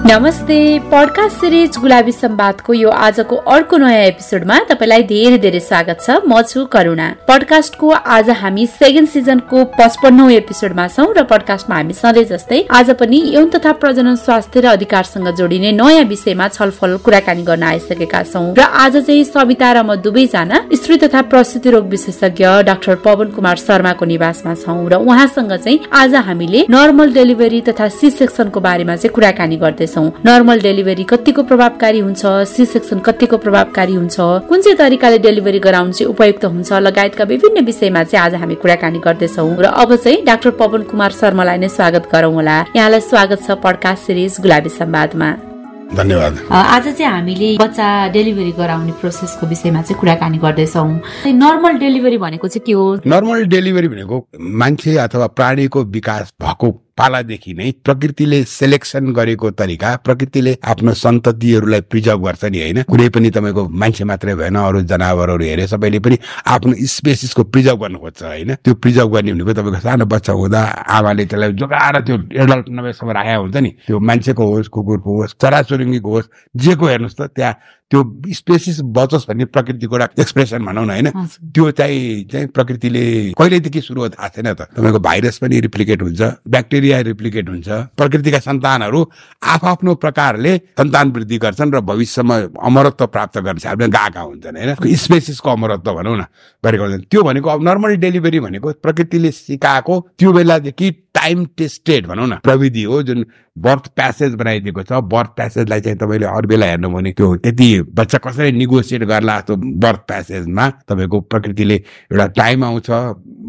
नमस्ते। Podcast series गुलाबी सम्वादको यो आजको अर्को नयाँ एपिसोडमा तपाईँलाई धेरै धेरै स्वागत छ। म छु करुणा। पडकास्टको आज हामी सेकेन्ड सिजनको पचपन्नौ एपिसोडमा छौँ र पडकास्टमा हामी सधैँ जस्तै आज पनि यौन तथा प्रजनन स्वास्थ्य र अधिकारसँग जोडिने नयाँ विषयमा छलफल कुराकानी गर्न आइसकेका छौँ। र आज चाहिँ सविता र म दुवैजना स्त्री तथा प्रसुति रोग विशेषज्ञ डाक्टर पवन कुमार शर्माको निवासमा छौँ र उहाँसँग चाहिँ आज हामीले नर्मल डेलिभरी तथा सी सेक्सनको बारेमा चाहिँ कुराकानी गर्दैछौँ। गर्छौँ। नर्मल डेलिभरी कतिको प्रभावकारी हुन्छ? सी सेक्सन कतिको प्रभावकारी हुन्छ? कुन चाहिँ तरिकाले डेलिभरी गराउनु चाहिँ उपयुक्त हुन्छ? लगायतका विभिन्न विषयमा चाहिँ आज हामी कुराकानी गर्दैछौँ। र अब चाहिँ डाक्टर पवन कुमार शर्मालाई नै स्वागत गरौँ होला। यहाँलाई स्वागत छ पडकास्ट सिरिज गुलाबी संवादमा धन्यवाद। आज चाहिँ हामीले बच्चा डेलिभरी गराउने प्रोसेसको विषयमा चाहिँ कुराकानी गर्दैछौँ। नर्मल डेलिभरी भनेको चाहिँ के हो? नर्मल डेलिभरी भनेको मान्छे अथवा प्राणीको विकास भएको पालादेखि नै प्रकृतिले सेलेक्सन गरेको तरिका प्रकृतिले आफ्नो सन्ततिहरूलाई प्रिजर्भ गर्छ नि होइन? कुनै पनि तपाईँको मान्छे मात्रै भएन अरू जनावरहरू हेरे सबैले पनि आफ्नो स्पेसिसको प्रिजर्भ गर्नु खोज्छ होइन? त्यो प्रिजर्भ गर्ने भनेको तपाईँको सानो बच्चा हुँदा आमाले त्यसलाई जोगाएर त्यो एडल्ट नभएसम्म राखेको हुन्छ नि। त्यो मान्छेको होस् कुकुरको होस् चराचुरुङ्गीको होस् जेको हेर्नुहोस् त त्यहाँ त्यो स्पेसिस बचोस् भन्ने प्रकृतिको एउटा एक्सप्रेसन भनौँ न होइन? त्यो चाहिँ चाहिँ प्रकृतिले कहिलेदेखि सुरु थाहा छैन त। तपाईँको भाइरस पनि रिप्लिकेट हुन्छ ब्याक्टेरिया रिप्लिकेट हुन्छ। प्रकृतिका सन्तानहरू आफ्नो प्रकारले सन्तान वृद्धि गर्छन् र भविष्यमा अमरत्व प्राप्त गर्न हामीले गएका हुन्छन् होइन? स्पेसिसको अमरत्व भनौँ न गरेको हुन्छन्। त्यो भनेको अब नर्मल डेलिभरी भनेको प्रकृतिले सिकाएको त्यो बेलादेखि टाइम टेस्टेड भनौँ न। प्रविधि हो जुन बर्थ प्यासेज बनाइदिएको छ। बर्थ प्यासेजलाई चाहिँ तपाईँले अरू बेला हेर्नु भने त्यो त्यति बच्चा कसरी निगोसिएट गर्ला जस्तो बर्थ प्यासेजमा तपाईँको प्रकृतिले एउटा टाइम आउँछ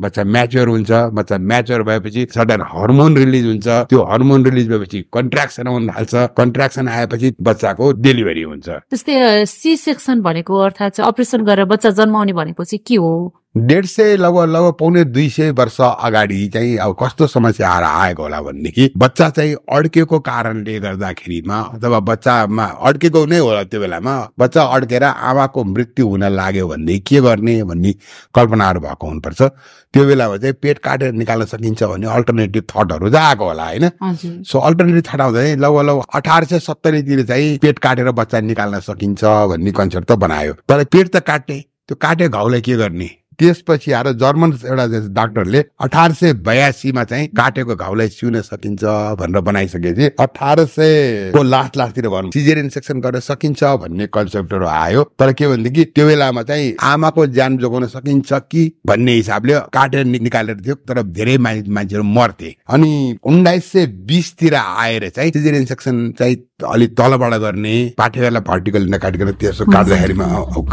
बच्चा म्याच्योर हुन्छ बच्चा म्याच्योर भएपछि सडन हर्मोन रिलिज हुन्छ। त्यो हर्मोन रिलिज भएपछि कन्ट्राक्सन आउन थाल्छ कन्ट्राक्सन आएपछि बच्चाको डेलिभरी हुन्छ। त्यस्तै सी सेक्सन भनेको अर्थात् अपरेसन गरेर बच्चा जन्माउने भनेको चाहिँ के हो? डेढ सय लगभग लगभग पाउने दुई सय वर्ष अगाडि चाहिँ अब कस्तो समस्या आएर आएको होला भनेदेखि बच्चा चाहिँ अड्केको कारणले गर्दाखेरिमा अथवा बच्चामा अड्केको नै होला त्यो बेलामा बच्चा अड्केर आमाको मृत्यु हुन लाग्यो भनेदेखि के गर्ने भन्ने कल्पनाहरू भएको हुनुपर्छ। त्यो बेलामा चाहिँ पेट काटेर निकाल्न सकिन्छ भन्ने अल्टरनेटिभ थटहरू चाहिँ आएको होला होइन? सो अल्टरनेटिभ थट आउँदा लगभग लगभग अठार सय सत्तरीतिर चाहिँ पेट काटेर बच्चा निकाल्न सकिन्छ भन्ने कन्सेप्ट त बनायो। तर पेट त काट्ने त्यो काटे घाउलाई के गर्ने? त्यसपछि आएर जर्मन एउटा डाक्टरले अठार सय बयासीमा चाहिँ काटेको घाउलाई सिउन सकिन्छ भनेर बनाइसकेपछि अठार सयको लास्ट लास्टतिर भनौँ सिजेरियन सेक्सन गर्न सकिन्छ भन्ने कन्सेप्टहरू आयो। तर के भनेदेखि त्यो बेलामा चाहिँ आमाको ज्यान जोगाउन सकिन्छ कि भन्ने हिसाबले काटेर निकालेर थियो तर धेरै मान्छेहरू मर्थे। अनि उन्नाइस सय बिसतिर आएर चाहिँ सिजेरियन सेक्सन चाहिँ अलिक तलबाट गर्ने पाठेहरूलाई भर्टिकल नकाटिकन त्यसो काट्दाखेरिमा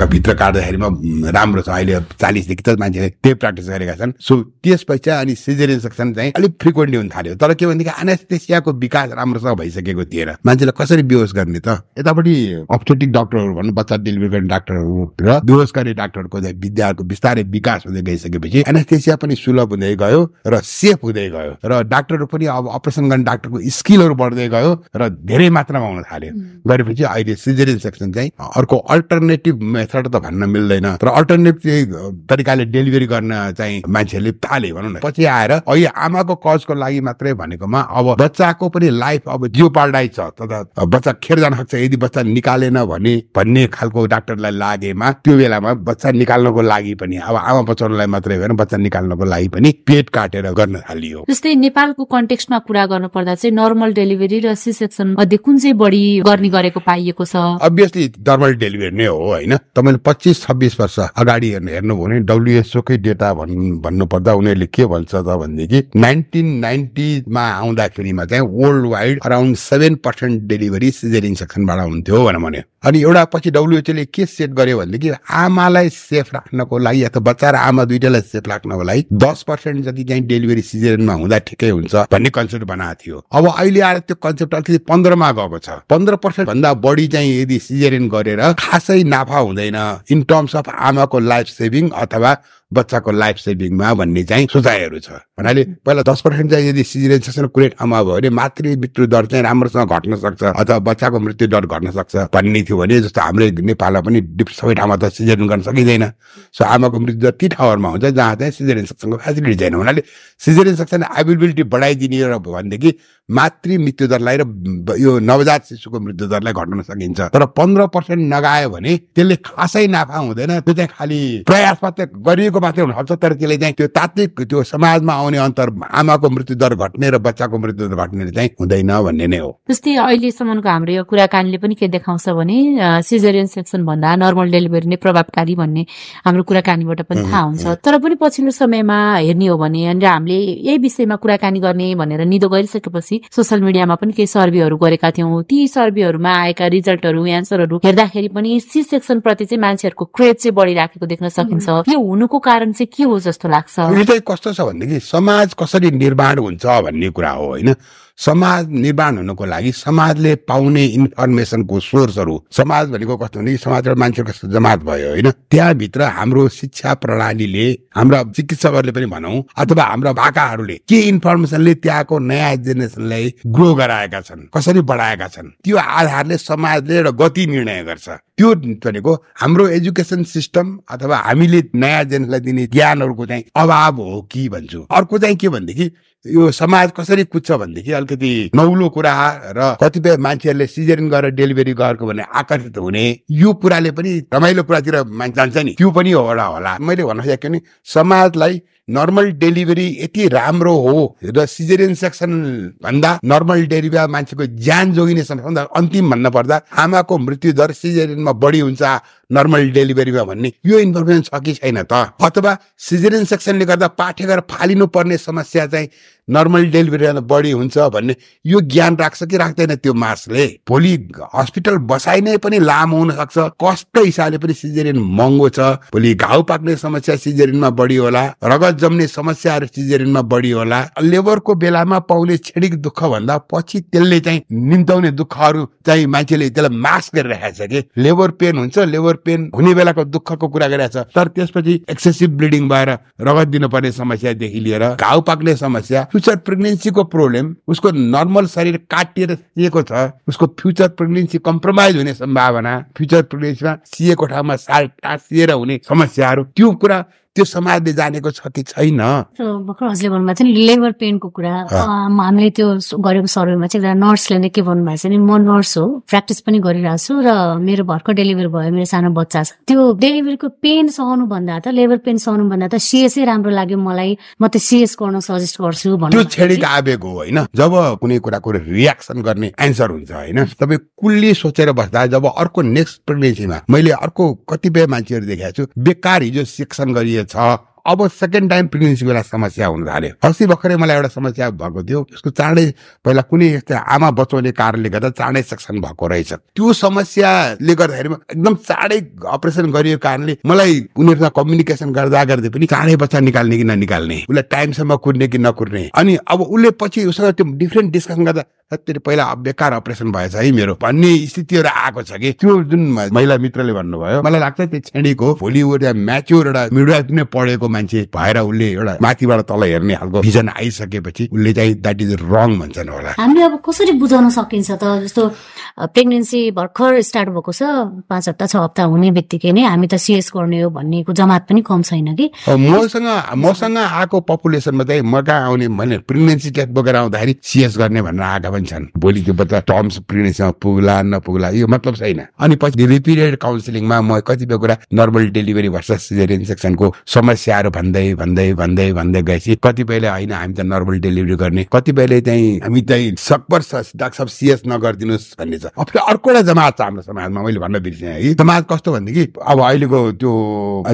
भित्र काट्दाखेरिमा राम्रो छ। अहिले चालिसदेखि त मान्छेले त्यही प्र्याक्टिस गरेका छन्। सो त्यसपछि अनि सिजेरियन सेक्सन चाहिँ अलिक फ्रिक्वेन्टली हुन थाल्यो। तर के भनेदेखि एनेस्थेसियाको विकास राम्रोसँग भइसकेको थिएन। मान्छेलाई कसरी बेहोस गर्ने त? यतापट्टि अप्थेटिक डक्टरहरू भनौँ बच्चा डेलिभरी गर्ने डाक्टरहरू र बेहोसकारी डाक्टरको विद्याको बिस्तारै विकास हुँदै गइसकेपछि एनेस्थेसिया पनि सुलभ हुँदै गयो र सेफ हुँदै गयो। र डाक्टरहरू पनि अब अपरेसन गर्ने डाक्टरको स्किलहरू बढ्दै गयो र धेरै मात्रामा हुन थाल्यो। गरेपछि अहिले सिजेरियन सेक्सन चाहिँ अर्को अल्टरनेटिभ मेथड त भन्न मिल्दैन। तर अल्टरनेटिभ तरिकाले डेलिभरी गर्न चाहिँ मान्छेहरूले थाले भनौँ न। पछि आएर अहिले आमाको कजको लागि मात्रै भनेकोमा अब बच्चाको पनि लाइफ अब जिउ पाल्डाइ छ तथा बच्चा खेर जान सक्छ। यदि बच्चा निकालेन भने भन्ने खालको डाक्टरलाई लागेमा त्यो बेलामा बच्चा निकाल्नको लागि पनि अब आमा बचाउनलाई मात्रै भएन बच्चा निकाल्नको लागि पनि पेट काटेर गर्न थालियो। जस्तै नेपालको कन्टेक्स्टमा कुरा गर्नु पर्दा चाहिँ नर्मल डेलिभरी र सी सेक्सन मध्ये कुन चाहिँ बढी गर्ने गरेको पाइएको छ? अभियसली नर्मल डेलिभरी नै हो होइन? तपाईँले पच्चिस छब्बिस वर्ष अगाडि हेर्नु भने डब्लुएसओकै डेटा भन् भन्नुपर्दा उनीहरूले के भन्छ त भनेदेखि नाइन्टिन नाइन्टीमा आउँदाखेरिमा चाहिँ world wide around seven percent delivery caesarean सेक्सनबाट हुन्थ्यो भनेर भन्यो। अनि एउटा पछि डब्लुएचओले के सेट गर्यो भनेदेखि आमालाई सेफ राख्नको लागि अथवा बच्चा र आमा दुइटालाई सेफ राख्नको लागि दस पर्सेन्ट जति चाहिँ डेलिभरी सिजनमा हुँदा ठिकै हुन्छ भन्ने कन्सेप्ट बनाएको थियो अब अहिले आएर त्यो कन्सेप्ट अलिकति पन्ध्रमा गएको छ पन्ध्र पर्सेन्ट भन्दा बढी चाहिँ यदि सिजेरियन गरेर खासै नाफा हुँदैन इन टर्म्स अफ आमाको लाइफ सेभिङ अथवा बच्चाको लाइफ सेभिङमा भन्ने चाहिँ सोचाइहरू छ। भन्नाले पहिला दस पर्सेन्ट चाहिँ यदि सिजेरियन सेक्सन कुरेट आमा भयो भने मातृ मृत्यु दर चाहिँ राम्रोसँग घट्न सक्छ अथवा बच्चाको मृत्यु दर घट्न सक्छ भन्ने थियो भने जस्तो हाम्रो नेपालमा पनि सबै ठाउँमा त सिजरियन गर्न सकिँदैन। सो आमाको मृत्यु दर ती ठाउँहरूमा हुन्छ जहाँ चाहिँ सिजेरियन सेक्सनको फेसिलिटी छैन। हुनाले सिजेरियन सेक्सन एभाइलेबिलिटी बढाइदिने भनेदेखि मातृ मृत्युदरलाई र यो नवजात शिशुको मृत्युदरलाई घटाउन सकिन्छ। तर पन्ध्र पर्सेन्ट नगायो भने त्यसले खासै नाफा हुँदैन। त्यो चाहिँ खालि प्रयास मात्रै गरिएको मात्रै हुनसक्छ तर त्यसले चाहिँ त्यो तात्विक त्यो समाजमा आउने अन्तर आमाको मृत्युदर घट्ने र बच्चाको मृत्युदर घट्ने चाहिँ हुँदैन भन्ने नै हो। जस्तै अहिलेसम्मको हाम्रो यो कुराकानीले पनि के देखाउँछ भने सिजरियन सेक्सन भन्दा नर्मल डेलिभरी नै प्रभावकारी भन्ने हाम्रो कुराकानीबाट पनि थाहा हुन्छ। तर पनि पछिल्लो समयमा हेर्ने हो भने अनि हामीले यही विषयमा कुराकानी गर्ने भनेर निदो गरिसकेपछि सोसियल मिडियामा पनि केही सर्वेहरू गरेका थियौँ। ती सर्वेहरूमा आएका रिजल्टहरू एन्सरहरू हेर्दाखेरि पनि सी सेक्सन प्रति चाहिँ मान्छेहरूको क्रेज चाहिँ बढिराखेको देख्न सकिन्छ। यो हुनुको कारण चाहिँ के हो जस्तो लाग्छ? यो चाहिँ कस्तो छ भनेदेखि समाज कसरी निर्माण हुन्छ भन्ने कुरा हो होइन? समाज निर्माण हुनुको लागि समाजले पाउने इन्फर्मेसनको सोर्सहरू समाज भनेको कस्तो भने समाजबाट कस्तो जमात भयो होइन? त्यहाँभित्र हाम्रो शिक्षा प्रणालीले हाम्रा चिकित्सकहरूले पनि भनौँ अथवा हाम्रा भाकाहरूले के इन्फर्मेसनले त्यहाँको नयाँ जेनेरेसनलाई ग्रो गराएका छन् कसरी बढाएका छन् त्यो आधारले समाजले एउटा गति निर्णय गर्छ। त्यो भनेको हाम्रो एजुकेसन सिस्टम अथवा हामीले नयाँ जेनेरेसनलाई दिने ज्ञानहरूको चाहिँ अभाव हो कि भन्छु। अर्को चाहिँ के भनेदेखि यो समाज कसरी कुद्छ भनेदेखि अलिकति नौलो कुरा र कतिपय मान्छेहरूले सिजरिन गरेर डेलिभरी गरेको भने आकर्षित हुने यो कुराले पनि रमाइलो कुरातिर जान्छ नि। त्यो पनि होला होला। मैले भन्न सकेको नि समाजलाई नर्मल डेलिभरी यति राम्रो हो र सिजरियन सेक्सन भन्दा नर्मल डेलिभरी मान्छेको ज्यान जोगिने सबभन्दा अन्तिम भन्न पर्दा आमाको मृत्यु दर सिजरियनमा बढी हुन्छ नर्मल डेलिभरीमा भन्ने। यो इन्फर्मेसन छ कि छैन त? अथवा सिजरियन सेक्सनले गर्दा पाठेघर फालिनु पर्ने समस्या चाहिँ नर्मल डेलिभरीमा बढी हुन्छ भन्ने यो ज्ञान राख्छ कि राख्दैन त्यो मासले? भोलि हस्पिटल बसाइ नै पनि लामो हुन सक्छ कष्ट हिसाबले पनि सिजरियन महँगो छ। भोलि घाउ पाक्ने समस्या सिजरियनमा बढी होला। रगत जम्ने समस्याहरू सिजरियनमा बढी होला। लेबरको बेलामा पाउने क्षणिक दुःख भन्दा पछि त्यसले चाहिँ निम्ताउने दुःखहरू चाहिँ मान्छेले त्यसलाई मास गरिरहेको छ कि? लेबर पेन हुन्छ। लेबर पेन हुने बेलाको दुःखको कुरा गरिरहेको छ। तर त्यसपछि एक्सेसिभ ब्लिडिङ भएर रगत दिनुपर्ने समस्यादेखि लिएर घाउ पाक्ने समस्या फ्युचर प्रेग्नेन्सीको प्रब्लम उसको नर्मल शरीर काटिएर सिएको छ उसको फ्युचर प्रेग्नेन्सी कम्प्रोमाइज हुने सम्भावना फ्युचर प्रेग्नेन्सीमा सिएको ठाउँमा साल टाँसिएर हुने समस्याहरू त्यो कुरा त्यो समाजले जानेको छ कि छैन? भर्खर हजुरले भन्नुभएको थियो नि लेबर पेनको कुरा। हामीले त्यो गरेको सर्वेमा चाहिँ एकजना नर्सले नै के भन्नुभएको छ नि म नर्स हो प्र्याक्टिस पनि गरिरहेको छु र मेरो भर्खर डेलिभरी भयो मेरो सानो बच्चा छ। त्यो डेलिभरीको पेन सहनु भन्दा त लेबर पेन सहनु भन्दा त सिएसै राम्रो लाग्यो मलाई। म त सिएस गर्न सजेस्ट गर्छु त्यो भन्नु क्षणिक आवेग हो होइन? जब कुनै कुराको रियाक्सन गर्ने एन्सर हुन्छ होइन? तपाईँ कुल्ली सोचेर बस्दा जब अर्को नेक्स्ट प्रेग्नेन्सीमा मैले अर्को कतिपय मान्छेहरू देखाएको छु बेकार हिजो सेक्सन गरिएछ अब सेकेन्ड टाइम प्रेग्नेन्सी बेला समस्या हुन थाल्यो। अस्ति भर्खरै मलाई एउटा समस्या भएको थियो। उसको चाँडै पहिला कुनै यस्तो आमा बचाउने कारणले गर्दा चाँडै सेक्सन भएको रहेछ। त्यो समस्याले गर्दाखेरि एकदम चाँडै अपरेसन गरिएको कारणले मलाई उनीहरूसँग कम्युनिकेसन गर्दा गर्दै पनि चाँडै बच्चा निकाल्ने कि ननिकाल्ने उसलाई टाइमसम्म कुर्ने कि नकुर्ने। अनि अब उसले पछि उसँग त्यो डिफ्रेन्ट डिस्कसन गर्दा त्यो पहिला बेकार अपरेसन भएछ है मेरो भन्ने स्थितिहरू आएको छ कि? त्यो जुन महिला मित्रले भन्नुभयो मलाई लाग्छ त्यो छेडीको भोलि एउटा म्याच्योर एउटा मिडवाइफ नै पढेको मान्छे भएर उसले एउटा माथिबाट तल हेर्ने खालको भिजन आइसकेपछि उसले चाहिँ द्याट इज रङ भन्छन् होला। हामीले अब कसरी बुझाउन सकिन्छ त? जस्तो प्रेग्नेन्सी भर्खर स्टार्ट भएको छ पाँच हप्ता छ हप्ता हुने बित्तिकै नै हामी त सिएस गर्ने हो भन्नेको जमात पनि कम छैन कि? मसँग मसँग आएको पपुलेसनमा चाहिँ म कहाँ आउने भने प्रेग्नेन्सी टेस्ट बोकेर आउँदाखेरि सिएस गर्ने भनेर आएका पनि छन् भोलि त्यो बच्चा टर्म्स प्रेग्नेन्सीमा पुग्ला नपुग्ला यो मतलब छैन। अनि पछि रिपिटेड काउन्सिलिङमा म कतिपय कुरा नर्मल डेलिभरी भर्सस सिजेरियन सेक्सनको समस्याहरू भन्दै भन्दै भन्दै भन्दै गएपछि कतिपयले होइन हामी त नर्मल डेलिभरी गर्ने। कतिपयले चाहिँ हामी चाहिँ सकभर स- डाक्टर साहब सिएस नगरिदिनुहोस् भन्ने छ। अब अर्को एउटा जमात छ हाम्रो समाजमा मैले भन्न बिर्सेँ है। समाज कस्तो भनेदेखि अब अहिलेको त्यो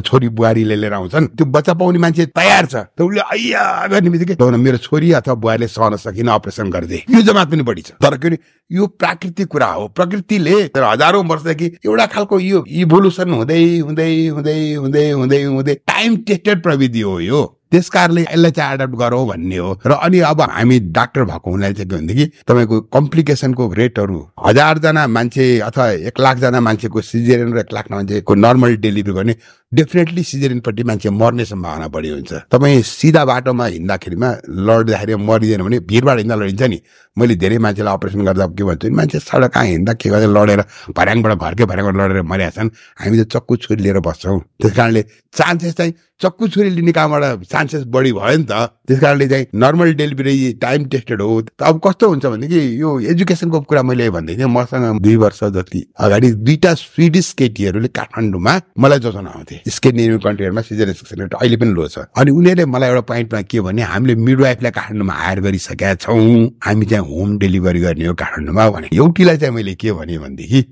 छोरी बुहारीले लिएर आउँछन् त्यो बच्चा पाउने मान्छे तयार छ। त उसले अय्या गर्ने बित्तिकै "लौ न, मेरो छोरी अथवा बुहारीले सहन सकिन अपरेसन गरिदिए यो जमात पनि बढी छ। तर के अरे यो प्राकृतिक कुरा हो। प्रकृतिले हजारौँ वर्षदेखि एउटा खालको यो इभोल्युसन हुँदै हुँदै हुँदै हुँदै हुँदै हुँदै टाइम टेस्टेड प्रविधि हो यो। त्यस कारणले यसलाई चाहिँ एडप्ट गरौँ भन्ने हो। र अनि अब हामी डाक्टर भएको हुनाले चाहिँ के भनेदेखि तपाईँको कम्प्लिकेसनको रेटहरू हजारजना मान्छे अथवा एक लाखजना मान्छेको सिजेरियन र एक लाख मान्छेको नर्मल डेलिभरी गर्ने डेफिनेटली सिजरिनपट्टि मान्छे मर्ने सम्भावना बढी हुन्छ। तपाईँ सिधा बाटोमा हिँड्दाखेरिमा लड्दाखेरि मरिँदैन भने भिडबाट हिँड्दा लडिन्छ नि। मैले धेरै मान्छेलाई अपरेसन गर्दा के भन्छु भने मान्छे सडक कहाँ हिँड्दा के गर्दा लडेर भर्याङबाट घरकै भर्याङबाट लडेर मरिया छन्। हामी त चक्कु छुरी लिएर बस्छौँ। त्यस कारणले चान्सेस चाहिँ चक्कु छुरी लिने कामबाट चान्सेस बढी भयो नि त। त्यस कारणले चाहिँ नर्मल डेलिभरी टाइम टेस्टेड हो। अब कस्तो हुन्छ भनेदेखि यो एजुकेसनको कुरा मैले भनेको थिएँ मसँग दुई वर्ष जति अगाडि दुईटा स्विडिस केटीहरूले काठमाडौँमा मलाई जोजन आउँथे। स्केन्डिनेभियन कन्ट्रीहरूमा सिजन रेट अहिले पनि लो छ। अनि उनीहरूले मलाई एउटा पोइन्टमा के भने हामीले मिडवाइफलाई काठमाडौँमा हायर गरिसकेका छौँ। हामी चाहिँ होम डेलिभरी गर्ने हो काठमाडौँमा। भने एउटीलाई चाहिँ मैले के भने भनेदेखि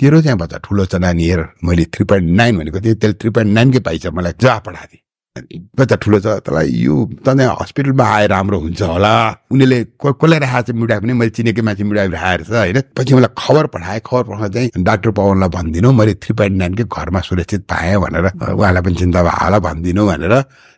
तेरो चाहिँ बच्चा ठुलो नानी हेर। मैले थ्री पोइन्ट नाइन भनेको थिएँ। त्यसले थ्री पोइन्ट नाइनकै पाइछ मलाई जहाँ पठाएको थिएँ बच्चा ठुलो छ तँलाई यो तँ हस्पिटलमा आए राम्रो हुन्छ होला। उनीहरूले कसलाई राखेको छ मिडाइ पनि मैले चिनेकै मान्छे मिडाइ राखेको छ होइन? पछि मलाई खबर पठाएँ खबर पठाउँदा चाहिँ डाक्टर पवनलाई भनिदिनु मैले थ्री पोइन्ट नाइनकै घरमा सुरक्षित पाएँ भनेर उहाँलाई पनि चिन्ता भयो होला भनिदिनु भनेर।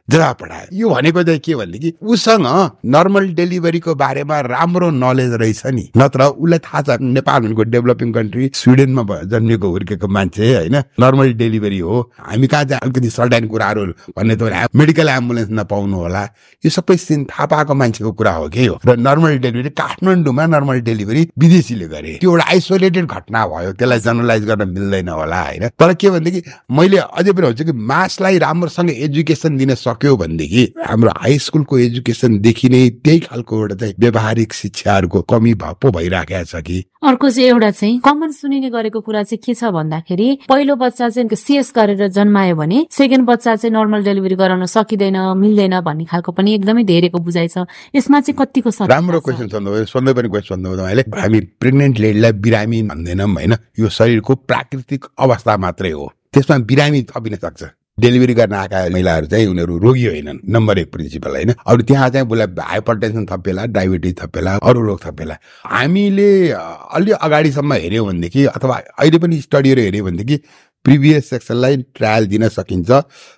जवाब पठायो यो भनेको चाहिँ के भनेदेखि उसँग नर्मल डेलिभरीको बारेमा राम्रो नलेज रहेछ नि। नत्र उसलाई थाहा छ नेपाल भनेको डेभलपिङ कन्ट्री स्विडेनमा जन्मिएको हुर्केको मान्छे होइन? नर्मल डेलिभरी हो। हामी कहाँ चाहिँ अलिकति सर्टाइन कुराहरू भन्ने त मेडिकल एम्बुलेन्स नपाउनु होला। यो सबै सिन थाहा पाएको मान्छेको कुरा हो कि हो? र नर्मल डेलिभरी काठमाडौँमा नर्मल डेलिभरी विदेशीले गरे। त्यो एउटा आइसोलेटेड घटना भयो। त्यसलाई जर्नलाइज गर्न मिल्दैन होला होइन? तर के भनेदेखि मैले अझै पनि हुन्छ कि मासलाई राम्रोसँग एजुकेसन दिन सक्यो भनेदेखि हाम्रो हाई स्कुलको एजुकेसनदेखि नै त्यही खालको एउटा चाहिँ व्यावहारिक शिक्षाहरूको कमी पो भइराखेको छ कि। अर्को चाहिँ एउटा चाहिँ कमन सुनिने गरेको कुरा चाहिँ के छ भन्दाखेरि पहिलो बच्चा चाहिँ सिएस गरेर जन्मायो भने सेकेन्ड बच्चा चाहिँ नर्मल डेलिभरी गराउन सकिँदैन मिल्दैन भन्ने खालको पनि एकदमै धेरैको बुझाइ छ। यसमा चाहिँ कतिको राम्रो क्वेसन सोध्नु सधैँ पनि क्वेसन सोध्नु तपाईँले। हामी प्रेग्नेन्ट लेडीलाई बिरामी भन्दैनौँ होइन? यो शरीरको प्राकृतिक अवस्था मात्रै हो। त्यसमा बिरामी थपिन सक्छ। डेलिभरी गर्न आएका महिलाहरू चाहिँ उनीहरू रोगी होइनन्। नम्बर एक प्रिन्सिपल होइन। अरू त्यहाँ चाहिँ उसलाई हाइपर टेन्सन थपेला डायबिटिज थपेला अरू रोग थपेला। हामीले अलि अगाडिसम्म हेऱ्यौँ भनेदेखि अथवा अहिले पनि स्टडीहरू हेऱ्यौँ भनेदेखि प्रिभियस सेक्सनलाई ट्रायल दिन सकिन्छ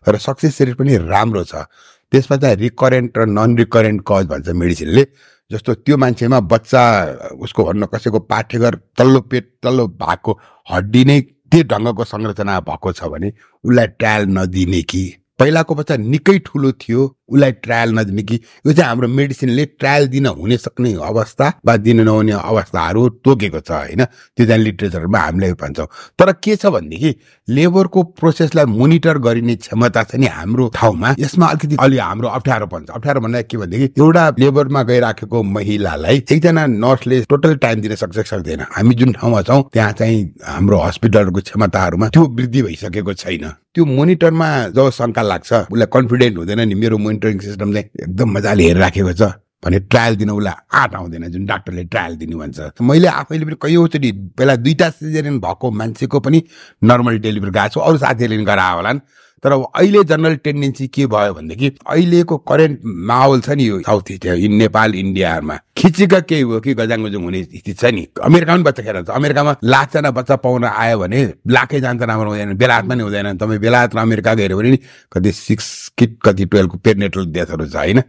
र सक्सेस रेट पनि राम्रो छ। त्यसमा चाहिँ रिकरेन्ट र नन रिकरेन्ट कज भन्छ मेडिसिनले जस्तो त्यो मान्छेमा बच्चा उसको भन्न कसैको पाठेघर तल्लो पेट तल्लो भागको हड्डी नै त्यो ढङ्गको संरचना भएको छ भने उसलाई ट्रायल नदिने कि? पहिलाको बच्चा निकै ठुलो थियो। उसलाई ट्रायल नदिने कि यो चाहिँ हाम्रो मेडिसिनले ट्रायल दिन हुने सक्ने अवस्था वा दिन नहुने अवस्थाहरू तोकेको छ होइन। त्यो चाहिँ लिट्रेचरमा हामीले भन्छौँ। तर के छ भनेदेखि लेबरको प्रोसेसलाई मोनिटर गरिने क्षमता छ नि हाम्रो ठाउँमा। यसमा अलिकति अलि हाम्रो अप्ठ्यारो पर्छ अप्ठ्यारो भन्दा के भनेदेखि एउटा लेबरमा गइराखेको महिलालाई एकजना नर्सले टोटल टाइम दिन सक्छ सक्दैन। हामी जुन ठाउँमा छौँ त्यहाँ चाहिँ हाम्रो हस्पिटलहरूको क्षमताहरूमा त्यो वृद्धि भइसकेको छैन। त्यो मोनिटरमा जब शङ्का लाग्छ उसलाई कन्फिडेन्ट हुँदैन नि मेरो मोनिटरिङ सिस्टम चाहिँ एकदम मजाले हेरिराखेको छ भने ट्रायल दिन उसलाई आँट आउँदैन जुन डाक्टरले ट्रायल दिनु भन्छ मैले आफैले पनि कैयौँचोटि पहिला दुईवटा सिजरिन भएको मान्छेको पनि नर्मल डेलिभरी गएको छु। अरू साथीहरूले पनि गरायो होलान्। तर अहिले जनरल टेन्डेन्सी के भयो भनेदेखि अहिलेको करेन्ट माहौल छ नि यो साउथ इस्ट नेपाल इन्डियामा। खिचेका केही हो कि गजाङ गजुङ हुने स्थिति छ नि? अमेरिकामा पनि बच्चा खेर अमेरिकामा लाखजना बच्चा पाउन आयो भने लाखै जान्छ राम्रो हुँदैन बेलायतमा नि हुँदैन। तपाईँ बेलायत र अमेरिका गएर भने नि कति सिक्स किट कति टुवेल्भको पेरनेटल डेथहरू छ होइन?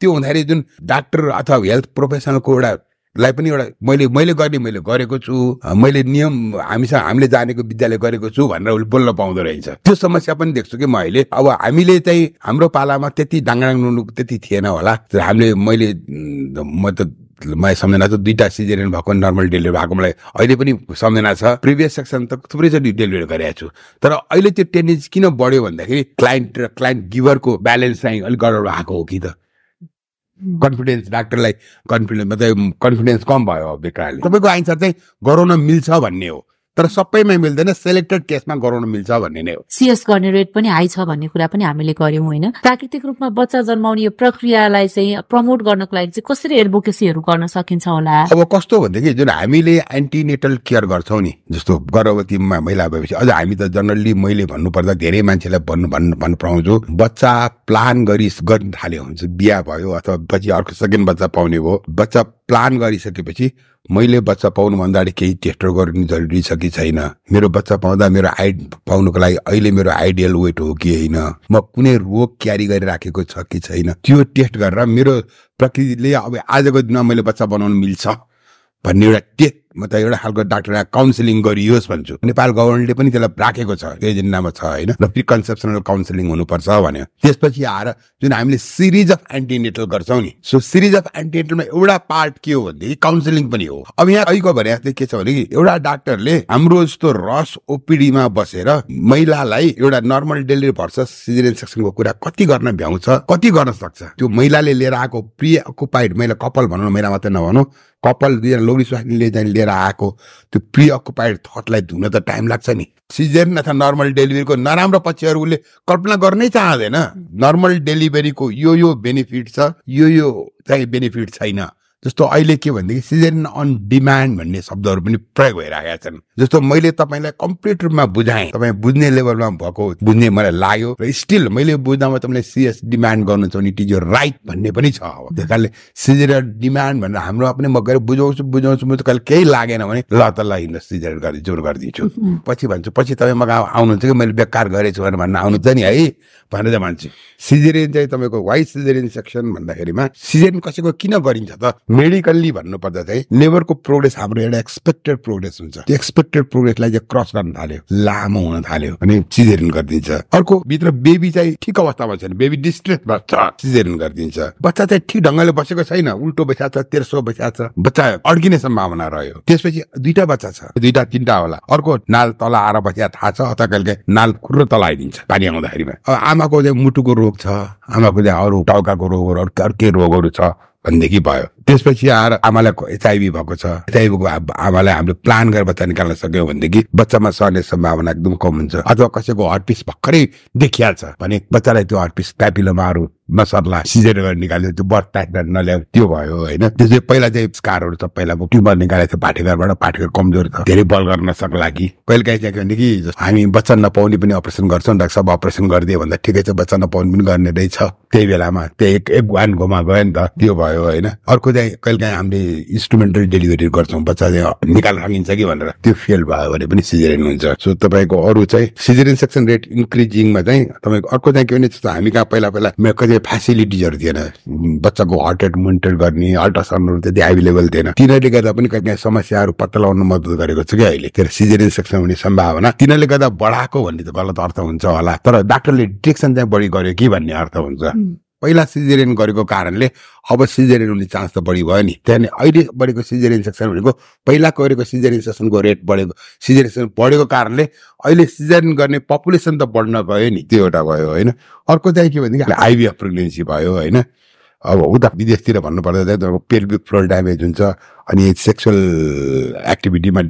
त्यो हुँदाखेरि जुन डाक्टर अथवा हेल्थ प्रोफेसनलको एउटा लाई पनि एउटा मैले मैले गर्ने मैले गरेको छु मैले नियम हामीसँग हामीले जानेको विद्यालय गरेको छु भनेर उसले बोल्न पाउँदो रहेछ। त्यो समस्या पनि देख्छु कि म अहिले। अब हामीले चाहिँ हाम्रो पालामा त्यति डाङडाङ नुनु त्यति थिएन होला। हामीले मैले म त मलाई सम्झना छ दुईवटा सिजेरियन भएको नर्मल डेलिभरी भएको मलाई अहिले पनि सम्झना छ। प्रिभियस सेक्सन त थुप्रैचोटि डेलिभरी गरेको छु। तर अहिले त्यो टेन्डेन्सी किन बढ्यो भन्दाखेरि क्लाइन्ट र क्लाइन्ट गिभरको ब्यालेन्स चाहिँ अलिक गडबड भएको हो कि त। कन्फिडेन्स डाक्टरलाई कन्फिडेन्स मतलब कन्फिडेन्स कम भयो बेकारले। तपाईँको आन्सर चाहिँ गराउन मिल्छ भन्ने हो। तर सबैमा मिल्दैन सेलेक्टेड केसमा गराउन मिल्छ भन्ने नै हो। सिएस गर्ने रेट पनि हाई छ भन्ने कुरा पनि हामीले गर्यौँ होइन? प्राकृतिक रूपमा बच्चा जन्माउने यो प्रक्रियालाई चाहिँ प्रमोट गर्नको लागि चाहिँ कसरी एडभोकेसीहरू गर्न सकिन्छ होला? अब कस्तो भनेदेखि जुन हामीले एन्टिनेटल केयर गर्छौँ नि जस्तो गर्भवती महिला भएपछि अझ हामी त जनरली मैले भन्नुपर्दा धेरै मान्छेलाई भन्नु भन्नु भन्नु पाउँछु बच्चा प्लान गरी गर्न थाल्यो हुन्छ बिहा भयो अथवा पछि अर्को सेकेन्ड बच्चा पाउने भयो बच्चा प्लान गरिसकेपछि मैले बच्चा पाउनुभन्दा अगाडि केही टेस्टहरू गर्नु जरुरी छ कि छैन? मेरो बच्चा पाउँदा मेरो आइ पाउनुको लागि अहिले मेरो आइडियल वेट हो कि होइन? म कुनै रोग क्यारी गरिराखेको छ कि छैन? त्यो टेस्ट गरेर मेरो प्रकृतिले अब आजको दिनमा मैले बच्चा बनाउनु मिल्छ भन्ने एउटा टेस्ट म त एउटा खालको डाक्टर काउन्सिलिङ गरियोस् भन्छु। नेपाल गभर्मेन्टले पनि त्यसलाई राखेको छ एजेन्डामा छ होइन? र प्रिकन्सेप्सनल काउन्सिलिङ हुनुपर्छ भन्यो। त्यसपछि आएर जुन हामीले सिरिज अफ एन्टिनेटल गर्छौँ नि सो सिरिज अफ एन्टिनेटलमा एउटा पार्ट के हो भनेदेखि काउन्सिलिङ पनि हो। अब यहाँ अहिलेको भने जस्तै के छ भने एउटा डाक्टरले हाम्रो जस्तो रस ओपिडीमा बसेर महिलालाई एउटा नर्मल डेलिभरी भर्सस सिजरियन सेक्सनको कुरा कति गर्न भ्याउँछ कति गर्न सक्छ? त्यो महिलाले लिएर आएको प्रि अकुपाइड महिला कपाल भनौँ महिला मात्रै नभनौँ कपाल दुईजना लोग्री स्वास्नीले चाहिँ लिएर आएको त्यो प्रि अकुपाइड थटलाई धुन त टाइम लाग्छ नि। सिजन अथवा नर्मल डेलिभरीको नराम्रो पक्षहरू उसले कल्पना गर्नै चाहँदैन। नर्मल डेलिभरीको यो यो बेनिफिट छ यो यो चाहिँ बेनिफिट छैन। जस्तो अहिले के भनेदेखि सिजन अन डिमान्ड भन्ने शब्दहरू पनि प्रयोग भइरहेका छन्। जस्तो मैले तपाईँलाई कम्प्लिट रूपमा बुझाएँ तपाईँ बुझ्ने लेभलमा भएको बुझ्ने मलाई लाग्यो र स्टिल मैले बुझ्दामा तपाईँले सिएस डिमान्ड गर्नु छ भने इट इज यो राइट भन्ने पनि छ अब। त्यस कारणले सिजर डिमान्ड भनेर हाम्रो पनि म गएर बुझाउँछु बुझाउँछु म कहिले केही लागेन भने ल त ल हिँड्नु सिजर गरिदिन्छु। गरिदिन्छु पछि भन्छु पछि तपाईँ मगा आउनुहुन्छ कि? मैले बेकार गरेछु भनेर भन्न आउनुहुन्छ नि है? भनेर भन्छु। सिजेरियन चाहिँ तपाईँको वाइ सिजेरियन सेक्सन भन्दाखेरिमा सिजेरियन कसैको किन गरिन्छ त? मेडिकल्ली भन्नुपर्दा चाहिँ लेबरको प्रोग्रेस हाम्रो एउटा एक्सपेक्टेड प्रोग्रेस हुन्छ। त्यो एक्सपेक्टेड प्रोग्रेसलाई चाहिँ क्रस गर्न थाल्यो लामो हुन थाल्यो अनि सिजेरियन गरिदिन्छ। अर्को भित्र बेबी चाहिँ ठिक अवस्थामा छैन बेबी डिस्ट्रेस बस्छ सिजेरियन गरिदिन्छ। बच्चा चाहिँ ठिक ढङ्गले बसेको छैन उल्टो बसिएको छ तेर्सो बसिएको छ बच्चा अड्किने सम्भावना रह्यो। त्यसपछि दुईटा बच्चा छ दुईटा तिनवटा होला। अर्को नाल तल आएर बसिया थाहा छ अथवा कहिले नाल खुर्र तल आइदिन्छ पानी आउँदाखेरिमा। आमाको चाहिँ मुटुको रोग छ आमाको चाहिँ अरू टाउकाको रोगहरू अर्कै रोगहरू छ भनेदेखि भयो। त्यसपछि आएर आमालाई एचआइभी भएको छ। एचआइभीको आमालाई हामीले प्लान गरेर बच्चा निकाल्न सक्यौँ भनेदेखि बच्चामा सर्ने सम्भावना एकदम कम हुन्छ। अथवा कसैको हटपिस भर्खरै देखिहाल्छ भने बच्चालाई त्यो हटपिस प्यापिलोमाहरू नसर्ला सिजेर गरेर निकाल्यो त्यो बर्थ टाइप नल्यायो त्यो भयो होइन। त्यसै पहिला चाहिँ स्कारहरू छ पहिला ट्युमर निकालेको थियो पाठेघरबाट पाठेघर कमजोर छ धेरै बल गर्न सक्ला कि कहिले काहीँ चाहिँ भनेदेखि हामी बच्चा नपाउने पनि अपरेसन गर्छौँ डाक्टर साहब अपरेसन गरिदियो भन्दा ठिकै छ बच्चा नपाउने पनि गर्ने रहेछ। त्यही बेलामा त्यही एक एक वान घोमा गयो नि त त्यो भयो होइन। अर्को चाहिँ कहिले काहीँ हामीले इन्स्ट्रुमेन्टल डेलिभरी गर्छौँ बच्चा चाहिँ निकाल्न सकिन्छ कि भनेर। त्यो फेल भयो भने पनि सिजरियन हुन्छ। सो तपाईँको अरू चाहिँ सिजरियन सेक्सन रेट इन्क्रिजिङमा चाहिँ तपाईँको अर्को चाहिँ के भने हामी कहाँ पहिला पहिला कहिले फेसिलिटिजहरू थिएन। बच्चाको हार्ट रेट मोनिटर गर्ने अल्ट्रासाउन्डहरू त्यति एभाइलेबल थिएन। तिनीहरूले गर्दा पनि कहीँ कहीँ समस्याहरू पत्ता लगाउन मद्दत गरेको छ कि अहिले। के अरे सिजरियन सेक्सन हुने सम्भावना तिनीहरूले गर्दा बढाएको भन्ने त गलत अर्थ हुन्छ होला। तर डाक्टरले डिटेक्सन चाहिँ बढी गर्यो कि भन्ने अर्थ हुन्छ। पहिला सिजेरियन गरेको कारणले अब सिजेरियन हुने चान्स त बढी भयो नि। त्यहाँदेखि अहिले बढेको सिजेरियन सेक्सन भनेको पहिला गरेको सिजेरियन सेक्सनको रेट बढेको सिजेरियन बढेको कारणले अहिले सिजेरियन गर्ने पपुलेसन त बढ्न गयो नि। त्यो एउटा भयो होइन? अर्को चाहिँ के भनेदेखि आइबिएफ प्रेग्नेन्सी भयो होइन? अब उता विदेशतिर भन्नुपर्दा चाहिँ तपाईँको पेल्भिक फ्लोर ड्यामेज हुन्छ अनि सेक्सुअल एक्टिभिटीमा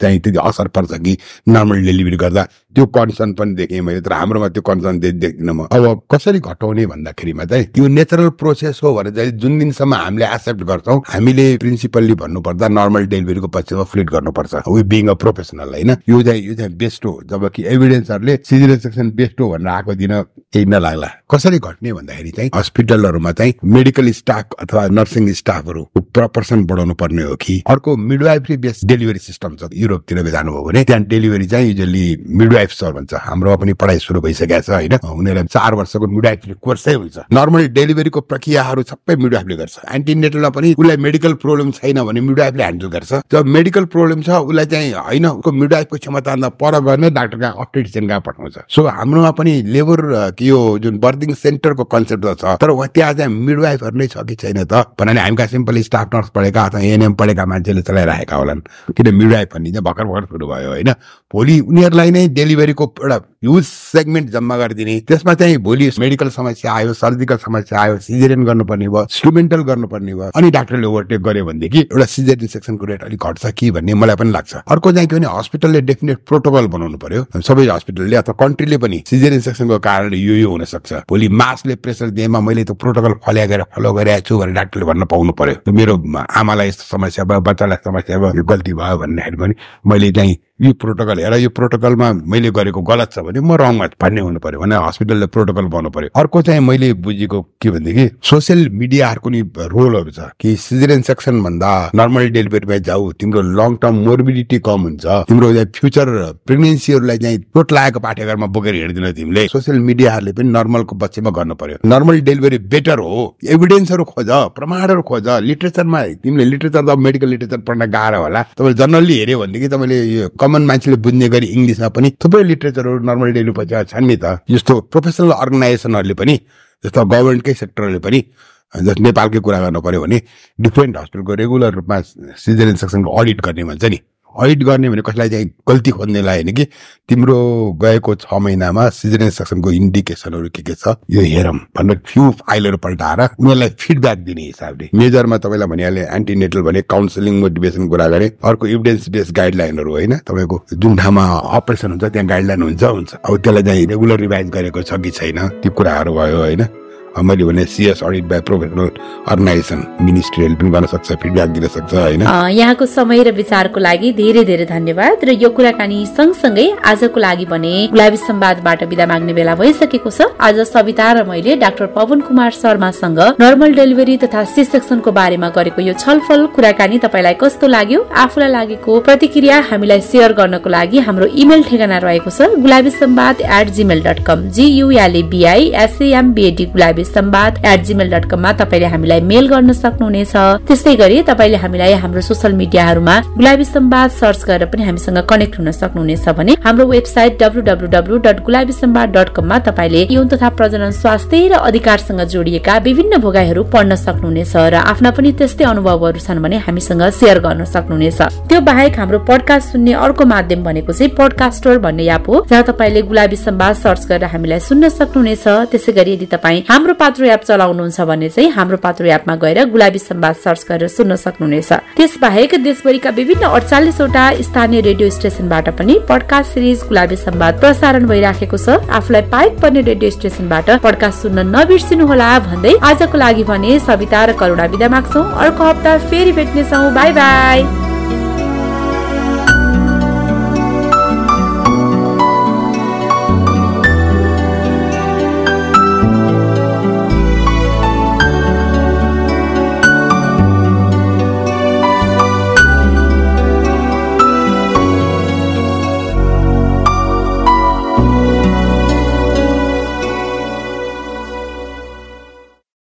चाहिँ त्यति असर पर्छ कि नर्मल डेलिभरी गर्दा त्यो कन्सर्न पनि देखेँ मैले तर हाम्रोमा त्यो कन्सर्न देख्दिनँ म। अब कसरी घटाउने भन्दाखेरिमा चाहिँ त्यो नेचुरल प्रोसेस हो भने चाहिँ जुन दिनसम्म हामीले एक्सेप्ट गर्छौँ हामीले प्रिन्सिपल्ली भन्नुपर्दा नर्मल डेलिभरीको पछिमा फ्लिट गर्नुपर्छ। वी बिङ अ प्रोफेसनल होइन? यो चाहिँ यो चाहिँ बेस्ट हो। जबकि एभिडेन्सहरूले सिजिरियन सेक्सन बेस्ट हो भनेर आएको दिन केही नलाग्ला। कसरी घट्ने भन्दाखेरि चाहिँ हस्पिटलहरूमा चाहिँ मेडिकल स्टाफ अथवा नर्सिङ स्टाफहरू प्रपर्सन बढाउनु पर्ने कि अर्को मिडवाइफरी बेस्ड डेलिभरी सिस्टम छ। युरोपतिर जानुभयो भने त्यहाँ डेलिभरी चाहिँ युजली मिडवाइफ सर भन्छ। हाम्रोमा पनि पढाइ सुरु भइसकेको छ होइन? उनीहरूलाई चार वर्षको मिडवाइफरी कोर्सै हुन्छ। नर्मली डेलिभरीको प्रक्रियाहरू सबै मिडवाइफले गर्छ। एन्टिनेटलमा पनि उसलाई मेडिकल प्रब्लम छैन भने मिडवाइफले ह्यान्डल गर्छ। जब मेडिकल प्रब्लम छ उसलाई चाहिँ होइन उसको मिडवाइफको क्षमता पर गर्ने डाक्टर कहाँ अप्टेटिसियन कहाँ पठाउँछ। सो हाम्रोमा पनि लेबर यो जुन बर्दिङ सेन्टरको कन्सेप्ट छ तर त्यहाँ चाहिँ मिडवाइफहरू नै छ कि छैन त? भन्नाले हामी कहाँ सिम्पल स्टाफ नर्स पढेका अथवा एनएम पढेका मान्छेले चलाइरहेका होलान्। किन मिडवाइफ चाहिँ भर्खर भर्खर सुरु भयो होइन? भोलि उनीहरूलाई नै डेलिभरीको एउटा ह्युज सेगमेन्ट जम्मा गरिदिने। त्यसमा चाहिँ भोलि मेडिकल समस्या आयो सर्जिकल समस्या आयो सिजेरियन गर्नुपर्ने भयो इन्स्ट्रुमेन्टल गर्नुपर्ने भयो अनि डाक्टरले ओभरटेक गर्यो भनेदेखि एउटा सिजेरियन सेक्सनको रेट अलिक घट्छ कि भन्ने मलाई पनि लाग्छ। अर्को चाहिँ के भने हस्पिटलले डेफिनेट प्रोटोकल बनाउनु पर्यो। सबै हस्पिटलले अथवा कन्ट्रीले पनि सिजेरियन सेक्सनको कारणले यो यो हुन सक्छ भोलि मासले प्रेसर दिएमा मैले त्यो प्रोटोकल फलो गरेर फलो गरिरहेको छु भनेर डाक्टरले भन्न पाउनु पर्यो। मेरो आमालाई यस्तो समस्या भयो बच्चालाई समस्या भयो गल्ती भयो भन्दाखेरि पनि मैले चाहिँ यो प्रोटोकल हेर यो प्रोटोकलमा मैले गरेको गलत छ भने म रङमा भन्ने हुनु पर्यो भने हस्पिटलले प्रोटोकल बनाउनु पर्यो। अर्को चाहिँ मैले बुझेको के भनेदेखि सोसियल मिडियाहरूको नि रोलहरू छ कि सिजरेन सेक्सन भन्दा नर्मल डेलिभरीमा जाऊ तिम्रो लङ टर्म मोर्बिडिटी कम हुन्छ तिम्रो फ्युचर प्रेग्नेन्सीहरूलाई चाहिँ चोट लागेको पाठ्यक्रममा बोकेर हिँड्दिन तिमीले। सोसियल मिडियाहरूले पनि नर्मलको बच्चेमा गर्नु पर्यो। नर्मल डेलिभरी बेटर हो। एभिडेन्सहरू खोज प्रमाणहरू खोज लिटरेचरमा तिमीले लिटरेचर त मेडिकल लिटरेचर पढ्न गाह्रो होला। तपाईँले जनरली हेऱ्यो भनेदेखि तपाईँले यो कमन मान्छेले बुझ्ने गरी इङ्ग्लिसमा पनि थुप्रै लिटरेचरहरू नर्मल डेली पछि छन् नि त। जस्तो प्रोफेसनल अर्गनाइजेसनहरूले पनि जस्तो गभर्मेन्टकै सेक्टरले पनि जस्तो नेपालकै कुरा गर्नु पर्यो भने डिफ्रेन्ट हस्पिटलको रेगुलर रूपमा सिजन सेक्सनको अडिट गर्ने भन्छ नि। अडिट गर्ने भने कसैलाई चाहिँ गल्ती खोज्नेलाई होइन कि? तिम्रो गएको छ महिनामा सिजन सेक्सनको इन्डिकेसनहरू के के छ? यो हेरौँ भनेर फ्यु फाइलहरू पल्टाएर उनीहरूलाई फिडब्याक दिने हिसाबले। मेजरमा तपाईँलाई भनिहालेँ एन्टिनेटल भने काउन्सिलिङ मोटिभेसन कुरा गरेँ। अर्को इभिडेन्स बेस्ड गाइडलाइनहरू होइन तपाईँको जुन ठाउँमा अपरेसन हुन्छ त्यहाँ गाइडलाइन हुन्छ हुन्छ। अब त्यसलाई चाहिँ रेगुलर रिभाइज गरेको छ कि छैन? त्यो कुराहरू भयो होइन। मैले भने CS audit by professional organization मिनिस्ट्रीले पनि गर्न सक्छ फिडब्याक दिन सक्छ होइन? यहाँको समय र विचारको लागि धेरै धेरै धन्यवाद र यो कुराकानी सँगसँगै आजको लागि भने गुलाबी संवादबाट विदा माग्ने बेला भइसकेको छ। आज सविता र मैले डाक्टर पवन कुमार शर्मासँग नर्मल डेलिभरी तथा सी सेक्सनको बारेमा गरेको यो छलफल कुराकानी तपाईँलाई कस्तो लाग्यो? आफूलाई लागेको प्रतिक्रिया हामीलाई सेयर गर्नको लागि हाम्रो इमेल ठेगाना रहेको छ Gulabi Sambad at gmail dot com G U L A B I S A M B A D Gulabi Sambad at gmail dot कममा तपाईँले हामीलाई मेल गर्न सक्नुहुनेछ। त्यस्तै गरी तपाईँले हामीलाई हाम्रो सोसियल मिडियाहरूमा गुलाबी संवाद सर्च गरेर पनि हामीसँग कनेक्ट हुन सक्नुहुनेछ भने हाम्रो website W dot Gulabi Sambad dot कममा तपाईँले यौन तथा प्रजनन स्वास्थ्य र अधिकारसँग जोडिएका विभिन्न भोगाईहरू पढ्न सक्नुहुनेछ र आफ्ना पनि त्यस्तै अनुभवहरू छन् भने हामीसँग सेयर गर्न सक्नुहुनेछ। त्यो बाहेक हाम्रो पडकास्ट सुन्ने अर्को माध्यम भनेको चाहिँ पडकास्टर भन्ने एप हो जहाँ तपाईँले गुलाबी सम्वाद सर्च गरेर हामीलाई सुन्न सक्नुहुनेछ। त्यसै गरी यदि तपाईँ हाम्रो पात्रो एप चलाउनुहुन्छ भने चाहिँ हाम्रो पात्रो एपमा गएर गुलाबी सम्वाद सर्च गरेर सुन्न सक्नुहुनेछ। त्यसबाहेक देशभरिका विभिन्न अडचालिसवटा स्थानीय रेडियो स्टेशनबाट पनि पडकास्ट सिरिज गुलाबी सम्वाद प्रसारण भइराखेको छ। आफूलाई पाइक पर्ने रेडियो स्टेशनबाट पडकास्ट सुन्न नबिर्सिनुहोला भन्दै आजको लागि भने सविता र करुणा विदा माग्छौ। अर्को हप्ता फेरि भेट्नेछौ। By by.